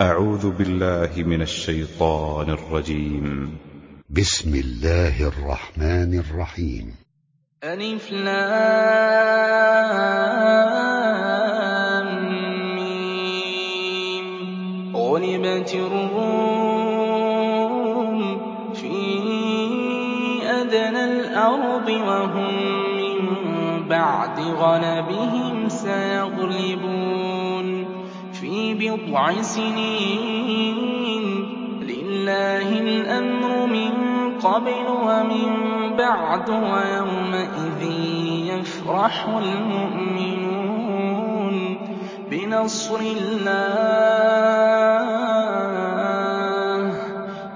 أعوذ بالله من الشيطان الرجيم. بسم الله الرحمن الرحيم. ألف لام ميم. غلبت الروم في أدنى الأرض وهم من بعد غلبهم سيغلبون. بضع سنين. لله الأمر من قبل ومن بعد ويومئذ يفرح المؤمنون.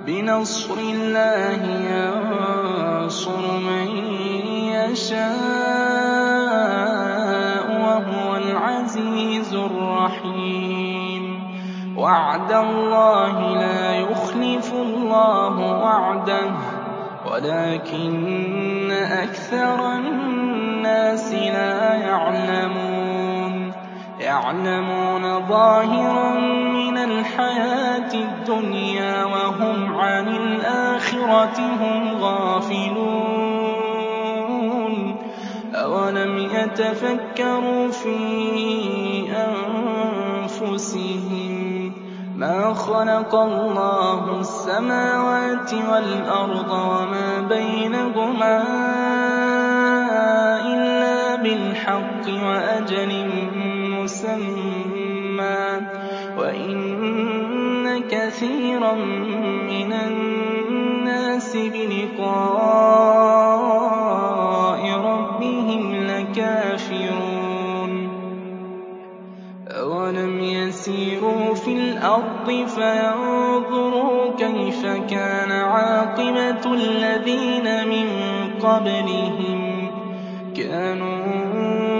بنصر الله ينصر من يشاء. وعد الله لا يخلف الله وعده ولكن أكثر الناس لا يعلمون. يعلمون ظاهرا من الحياة الدنيا وهم عن الآخرة هم غافلون. أولم يتفكروا في أنفسهم؟ ما خلق الله السماوات والأرض وما بينهما إلا بالحق وأجل مسمى. وإن كثيرا من الناس قبلهم كانوا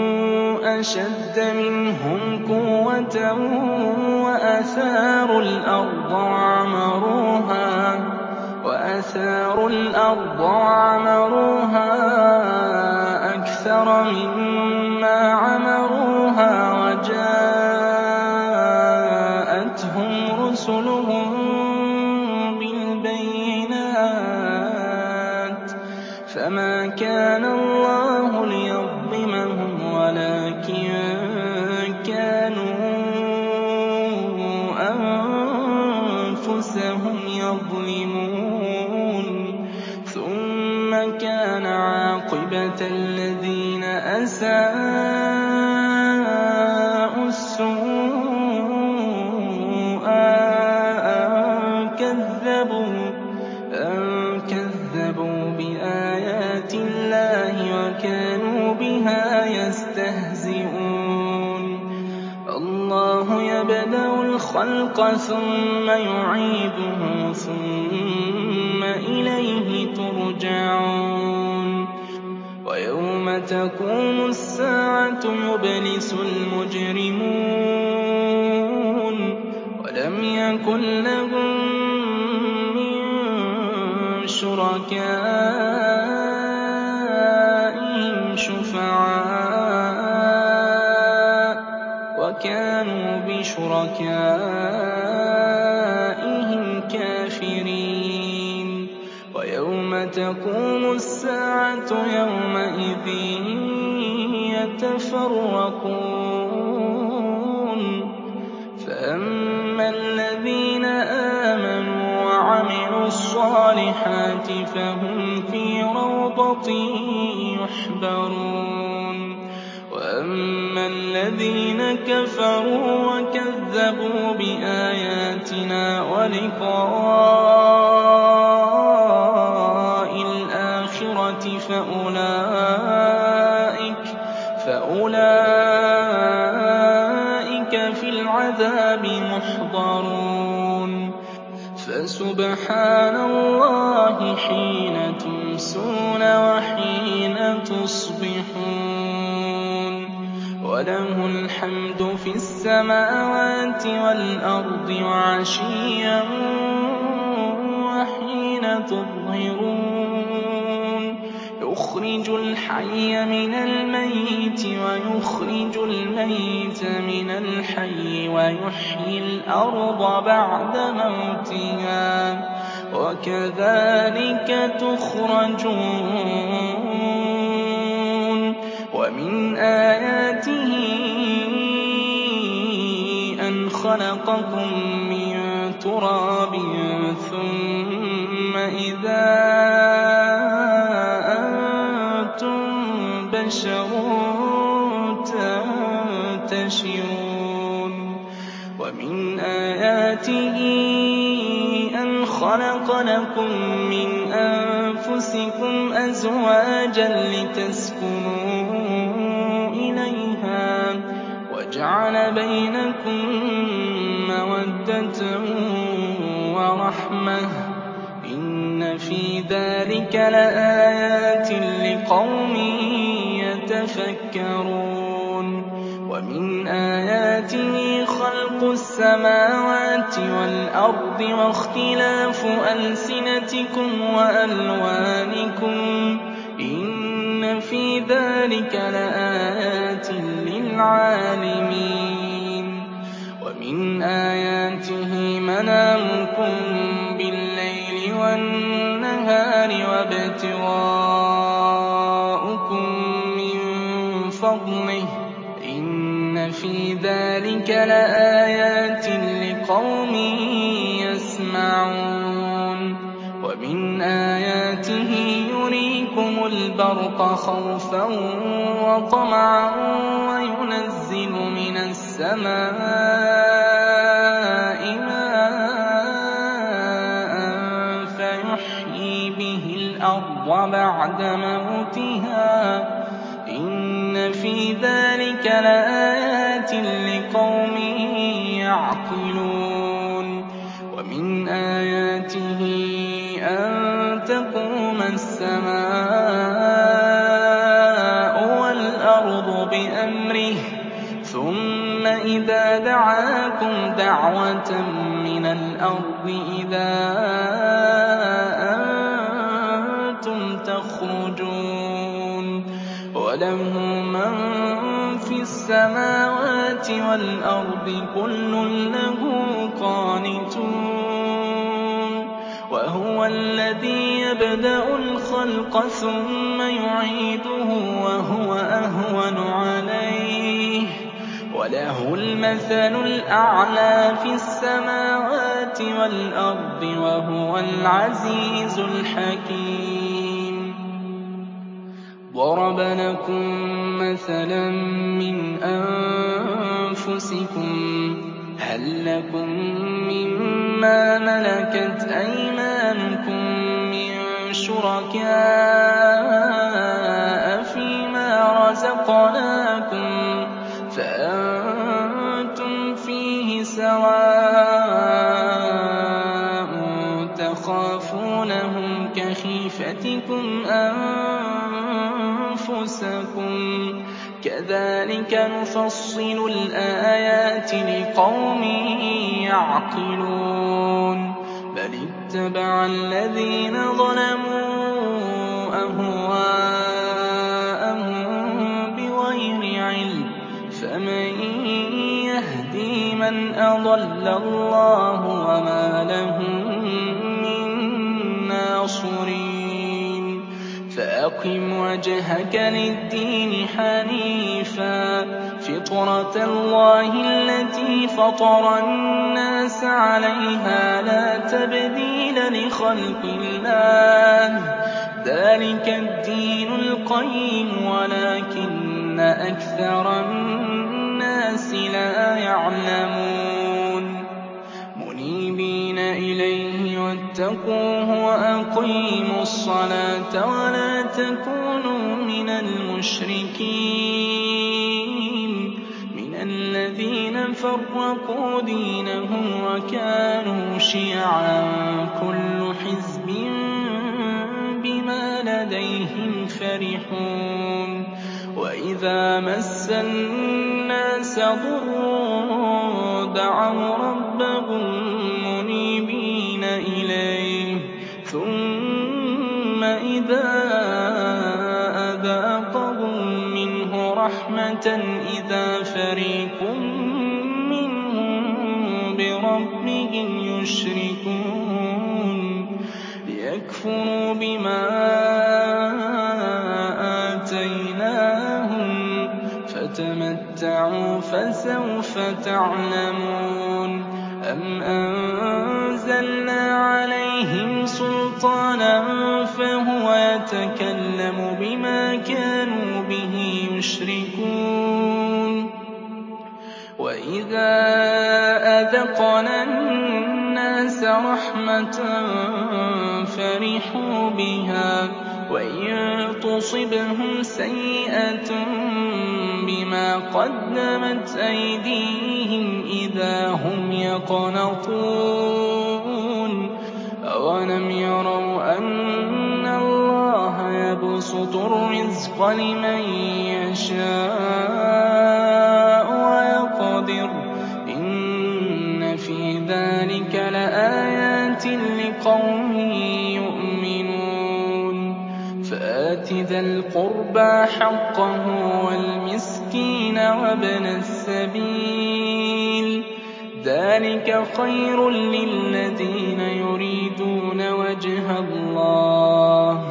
أشد منهم قوة وأثاروا الأرض وعمروها وأثاروا الأرض وعمروها أكثر مما عمروها الخلق ثم يعيده ثم إليه ترجعون. ويوم تقوم الساعة يبلس المجرمون. ولم يكن لهم من شركائهم وكانوا بشركائهم كافرين. ويوم تقوم الساعة يومئذ يتفرقون. فأما الذين آمنوا وعملوا الصالحات فهم في روضة يحبرون. الذين كفروا وكذبوا بآياتنا ولقاء الآخرة فأولئك فأولئك في العذاب محضرون. فسبحان الله حين تمسون وله الحمد في السماوات والأرض وعشيا وحين تظهرون. يُخْرِجُ الْحَيَّ مِنَ الْمَيِّتِ وَيُخْرِجُ الْمَيِّتَ مِنَ الْحَيِّ وَيُحْيِي الْأَرْضَ بَعْدَ مَوْتِهَا ۚ. وَكَذَٰلِكَ تُخْرَجُونَ وَمِنْ آيَاتِهِ أَنْ خَلَقَكُم مِّن تُرَابٍ ثُمَّ إِذَا أَنتُم بَشَرٌ تَنتَشِرُونَ وَمِنْ آيَاتِهِ أَنْ خَلَقَ لَكُم مِّنْ أَنفُسِكُمْ أَزْوَاجًا لِّتَسْكُنُوا وَجَعَلَ بَيْنَكُم مَّوَدَّةً وَرَحْمَةً ۚ. إِنَّ فِي ذَٰلِكَ لَآيَاتٍ لِّقَوْمٍ يَتَفَكَّرُونَ. وَمِنْ آيَاتِهِ خَلْقُ السَّمَاوَاتِ وَالْأَرْضِ وَاخْتِلَافُ أَلْسِنَتِكُمْ وَأَلْوَانِكُمْ ۚ. إِنَّ فِي ذَٰلِكَ لَآيَاتٍ لِّلْعَالِمِينَ وَمِنْ آيَاتِهِ مَنَامُكُم بِاللَّيْلِ وَالنَّهَارِ وَابْتِغَاؤُكُم مِّن فَضْلِهِ ۚ. إِنَّ فِي ذَٰلِكَ لَآيَاتٍ لِّقَوْمٍ يَسْمَعُونَ. يُرِيكُمُ الْبَرْقَ خَوْفًا وَطَمَعًا وَيُنَزِّلُ مِنَ السَّمَاءِ مَاءً فَيُحْيِي بِهِ الْأَرْضَ بَعْدَ مَوْتِهَا ۚ إِنَّ فِي ذَٰلِكَ لَآيَاتٍ إِذَا دَعَاكُمْ دَعْوَةً مِّنَ الْأَرْضِ إِذَا أَنتُمْ تَخْرُجُونَ وَلَهُ مَن فِي السَّمَاوَاتِ وَالْأَرْضِ ۖ كُلٌّ لَّهُ قَانِتُونَ وَهُوَ الَّذِي يَبْدَأُ الْخَلْقَ ثُمَّ يُعِيدُهُ وَهُوَ أَهْوَنُ عَلَيْهِ ۖ وَلَهُ الْمَثَلُ الْأَعْلَىٰ فِي السَّمَاوَاتِ وَالْأَرْضِ ۖ وَهُوَ الْعَزِيزُ الْحَكِيمُ. ضَرَبَ لَكُم مَّثَلًا مِّنْ أَنفُسِكُمْ ۖ هَل لَّكُم مِّمَّا مَلَكَتْ أَيْمَانُكُم مِّن شُرَكَاءَ فِيمَا رَزَقْنَاكُمْ ۚ كَذَٰلِكَ نُفَصِّلُ الْآيَاتِ لِقَوْمٍ يَعْقِلُونَ بَلِ اتَّبَعَ الَّذِينَ ظَلَمُوا أَهْوَاءَهُم بِغَيْرِ عِلْمٍ ۖ فَمَن يَهْدِي مَنْ أَضَلَّ اللَّهُ ۖ وَمَا لَهُم فَأَقِمْ وَجْهَكَ لِلدِّينِ حَنِيفًا ۚ. فِطْرَتَ اللَّهِ الَّتِي فَطَرَ النَّاسَ عَلَيْهَا ۚ لَا تَبْدِيلَ لِخَلْقِ اللَّهِ ۚ. ذَٰلِكَ الدِّينُ الْقَيِّمُ وَلَٰكِنَّ أَكْثَرَ النَّاسِ لَا يَعْلَمُونَ. مُنِيبِينَ إِلَيْهِ وَاتَّقُوهُ وَأَقِيمُوا الصَّلَاةَ وَلَا تَكُونُوا مِنَ الْمُشْرِكِينَ مِنَ الَّذِينَ فَرَّقُوا دِينَهُمْ وَكَانُوا شِيَعًا ۖ كُلُّ حِزْبٍ بِمَا لَدَيْهِمْ فَرِحُونَ. وَإِذَا مَسَّ النَّاسَ ضُرٌّ دَعَوْا رَبَّهُم إِذَا فَرِيقٌ مِّنْهُم بِرَبِّهِمْ يُشْرِكُونَ لِيَكْفُرُوا بِمَا آتَيْنَاهُمْ ۚ فَتَمَتَّعُوا فَسَوْفَ تَعْلَمُونَ أَمْ أَنزَلْنَا عَلَيْهِمْ سُلْطَانًا فَهُوَ يَتَكَلَّمُ بِمَا كَانُوا بِهِ يُشْرِكُونَ وَإِذَا أَذَقْنَا النَّاسَ رَحْمَةً فَرِحُوا بِهَا وَإِن تُصِبْهُمْ سَيِّئَةٌ بِمَا قَدَّمَتْ أَيْدِيهِمْ إِذَا هُمْ يَقْنَطُونَ. أَوَلَمْ يَرَوْا أَنَّ الرِّزْقَ لِمَن يَشَاءُ وَيَقْدِرُ ۚ. إِنَّ فِي ذَٰلِكَ لَآيَاتٍ لِّقَوْمٍ يُؤْمِنُونَ. فَآتِ ذَا الْقُرْبَىٰ حَقَّهُ وَالْمِسْكِينَ وَابْنَ السَّبِيلِ ۚ. ذَٰلِكَ خَيْرٌ لِّلَّذِينَ يُرِيدُونَ وَجْهَ اللَّهِ ۖ.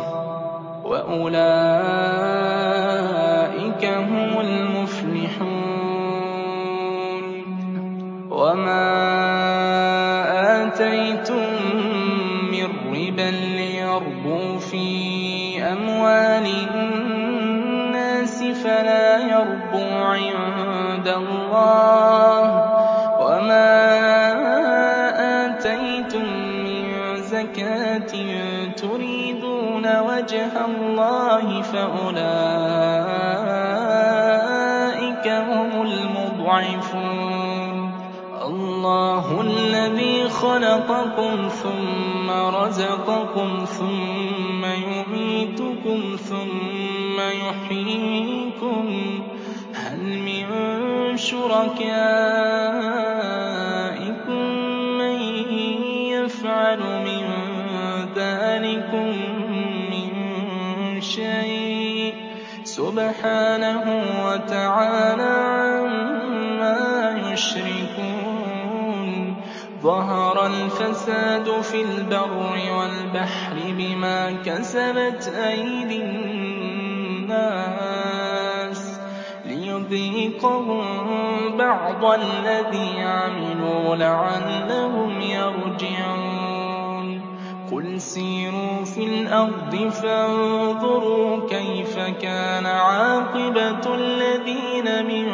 وَأُولَٰئِكَ وَمَا آتَيْتُم مِّن رِّبًا لِّيَرْبُو فِي أَمْوَالِ النَّاسِ فَلَا يَرْبُو عِندَ اللَّهِ ۖ وَمَا آتَيْتُم مِّن زَكَاةٍ تُرِيدُونَ وَجْهَ اللَّهِ فَأُولَٰئِكَ خَلَقَكُمْ ثُمَّ رَزَقَكُمْ ثُمَّ يُمِيتُكُمْ ثُمَّ يُحْيِيكُمْ ۖ هَلْ مِن شُرَكَائِكُم مَّن يَفْعَلُ مِن ذَٰلِكُم مِّن شَيْءٍ ۚ؟ سُبْحَانَهُ وَتَعَالَىٰ عَمَّا يُشْرِكُونَ. ظَهَرَ الْفَسَادُ فِي الْبَرِّ وَالْبَحْرِ بِمَا كَسَبَتْ أَيْدِي النَّاسِ لِيُذِيقَهُم بَعْضَ الَّذِي عَمِلُوا لَعَلَّهُمْ يَرْجِعُونَ. قُلْ سِيرُوا فِي الْأَرْضِ فَانظُرُوا كَيْفَ كَانَ عَاقِبَةُ الَّذِينَ مِن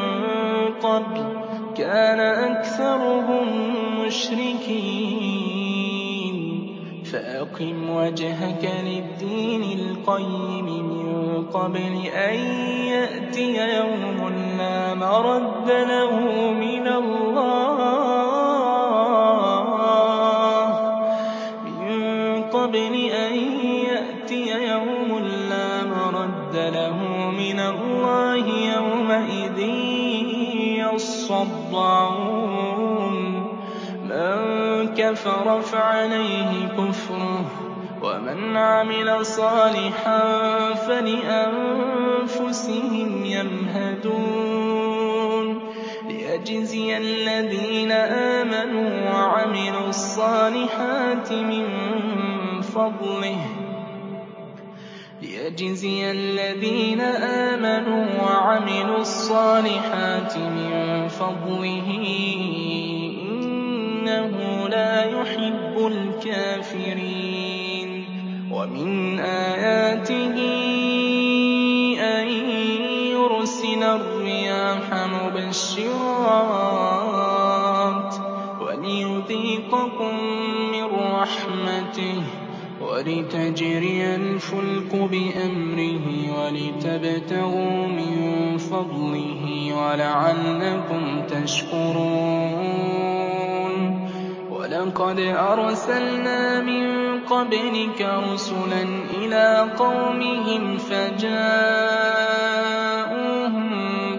قَبْلُ ۚ. كَانَ أَكْثَرُهُم مُّشْرِكِينَ فَأَقِمْ وَجْهَكَ لِلدِّينِ الْقَيِّمِ مِن قَبْلِ أَن يَأْتِيَ يَوْمٌ لَّا مَرَدَّ لَهُ مِنَ اللَّهِ. يَوْمَئِذٍ يَصَّدَّعُونَ كَفَرَ فَعَلَيْهِ كُفْرُهُ ۖ وَمَنْ عَمِلَ صَالِحًا فَلِأَنفُسِهِمْ يَمْهَدُونَ لِيَجْزِيَ الَّذِينَ آمَنُوا وَعَمِلُوا الصَّالِحَاتِ مِن فَضْلِهِ ۚ إِنَّهُ لَا يُحِبُّ الْكَافِرِينَ. وَمِنْ آيَاتِهِ أَن يُرْسِلَ الرِّيَاحَ مُبَشِّرَاتٍ وَلِيُذِيقَكُم مِّن رَّحْمَتِهِ وَلِتَجْرِيَ الْفُلْكُ بِأَمْرِهِ وَلِتَبْتَغُوا مِن فَضْلِهِ وَلَعَلَّكُمْ تَشْكُرُونَ. وَلَقَدْ أَرْسَلْنَا مِن قَبْلِكَ رُسُلًا إِلَىٰ قَوْمِهِمْ فَجَاءُوهُم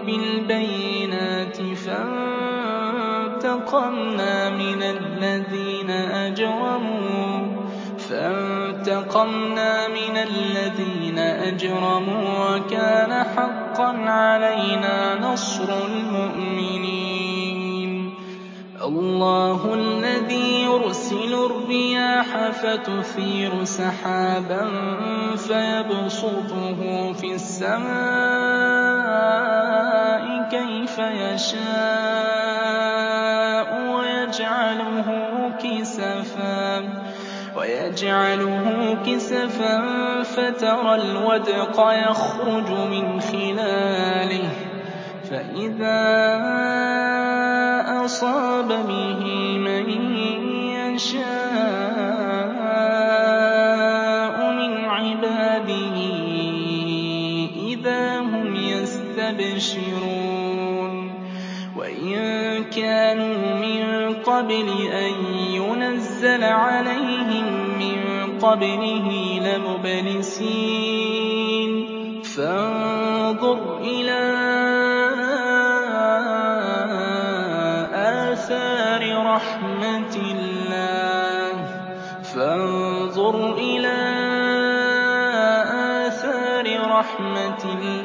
بِالْبَيِّنَاتِ فَانتَقَمْنَا مِنَ الَّذِينَ أَجْرَمُوا وَكَانَ حَقًّا عَلَيْنَا نَصْرُ الْمُؤْمِنِينَ اللَّهُ الَّذِي يُرْسِلُ الرِّيَاحَ فَتُثِيرُ سَحَابًا فَيَبْسُطُهُ فِي السَّمَاءِ كَيْفَ يَشَاءُ وَيَجْعَلُهُ كِسَفًا فَتَرَى الْوَدْقَ يَخْرُجُ مِنْ خِلَالِهِ فَإِذَا أَصَابَ بِهِ مَن يَشَاءُ مِنْ عِبَادِهِ إِذَا هُمْ يَسْتَبْشِرُونَ. وَإِن كَانُوا مِن قَبْلِ أَن يُنَزَّلَ عَلَيْهِم مِّن قَبْلِهِ لَمُبْلِسِينَ. فَانظُرْ إِلَىٰ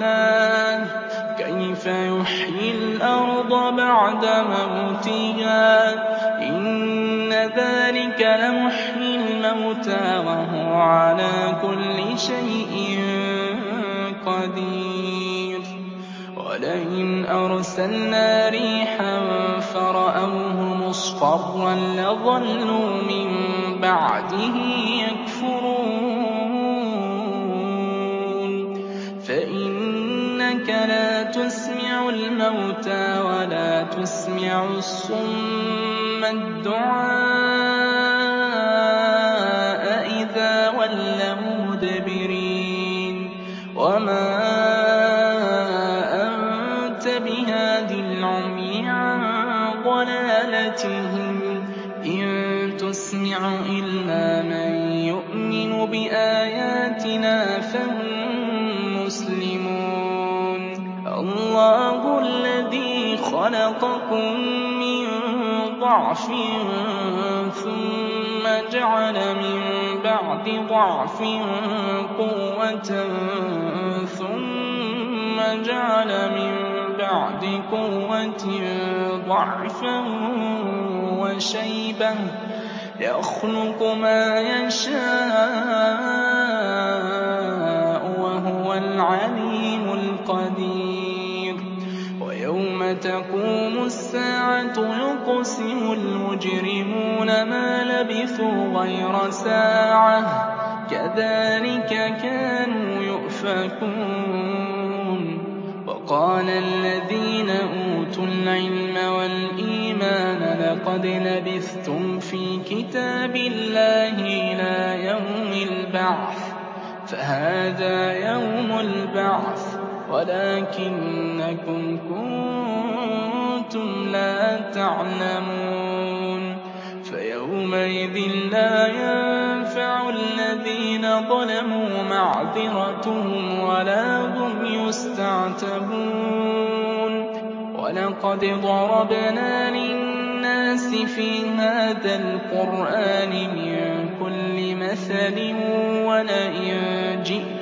اللَّهِ كَيْفَ يُحْيِي الْأَرْضَ بَعْدَ مَوْتِهَا ۚ؟ إِنَّ ذَٰلِكَ لَمُحْيِي الْمَوْتَىٰ وَهُوَ عَلَىٰ كُلِّ شَيْءٍ قَدِيرٌ. وَلَئِنْ أَرْسَلْنَا رِيحًا فَرَأَوْهُ مُصْفَرًّا لَّظَلُّوا مِن بَعْدِهِ يَكْفُرُونَ الْمَوْتَىٰ وَلَا تُسْمِعُ الصُّمَّ الدُّعَاءَ إِذَا وَلَّوْا مُدْبِرِينَ وَمَا أَنتَ بِهَادِ الْعُمْيِ عَن ضَلَالَتِهِمْ ۖ إِن تُسْمِعُ إِلَّا مَن يُؤْمِنُ بِآيَاتِنَا فَهُم خَلَقَكُم مِّن ضَعْفٍ ثُمَّ جَعَلَ مِن بَعْدِ ضَعْفٍ قُوَّةً ثُمَّ جَعَلَ مِن بَعْدِ قُوَّةٍ ضَعْفًا وَشَيْبَةً ۚ يَخْلُقُ مَا يَشَاءُ ۖ وَهُوَ الْعَلِيمُ الْقَدِيرُ تَقُومُ السَّاعَةُ يُقْسِمُ الْمُجْرِمُونَ مَا لَبِثُوا غَيْرَ سَاعَةٍ ۚ. كَذَٰلِكَ كَانُوا يُؤْفَكُونَ. وَقَالَ الَّذِينَ أُوتُوا الْعِلْمَ وَالْإِيمَانَ لَقَدْ لَبِثْتُمْ فِي كِتَابِ اللَّهِ إِلَىٰ يَوْمِ الْبَعْثِ ۖ. فَهَٰذَا يَوْمُ الْبَعْثِ. وَلَٰكِنَّكُمْ كُنتُمْ لَا تَعْلَمُونَ فَيَوْمَئِذٍ لَّا يَنفَعُ الَّذِينَ ظَلَمُوا مَعْذِرَتُهُمْ وَلَا هُمْ يُسْتَعْتَبُونَ وَلَقَدْ ضَرَبْنَا لِلنَّاسِ فِي هَٰذَا الْقُرْآنِ مِن كُلِّ مَثَلٍ وَلَئِن جِئْتَهُم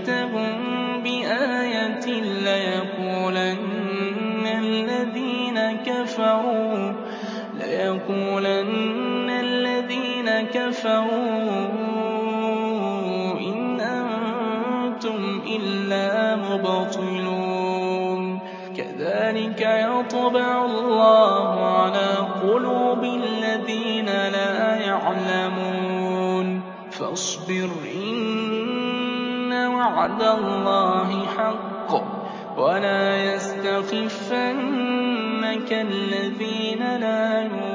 الَّذِينَ كَفَرُوا إِنْ أَنتُمْ إِلَّا مُبْطِلُونَ. كَذَٰلِكَ يَطْبَعُ اللَّهُ عَلَىٰ قُلُوبِ الَّذِينَ لَا يَعْلَمُونَ. فَاصْبِرْ إِنَّ وَعْدَ اللَّهِ حَقٌّ ۖ. وَلَا يَسْتَخِفَّنَّكَ الَّذِينَ لَا يُوقِنُونَ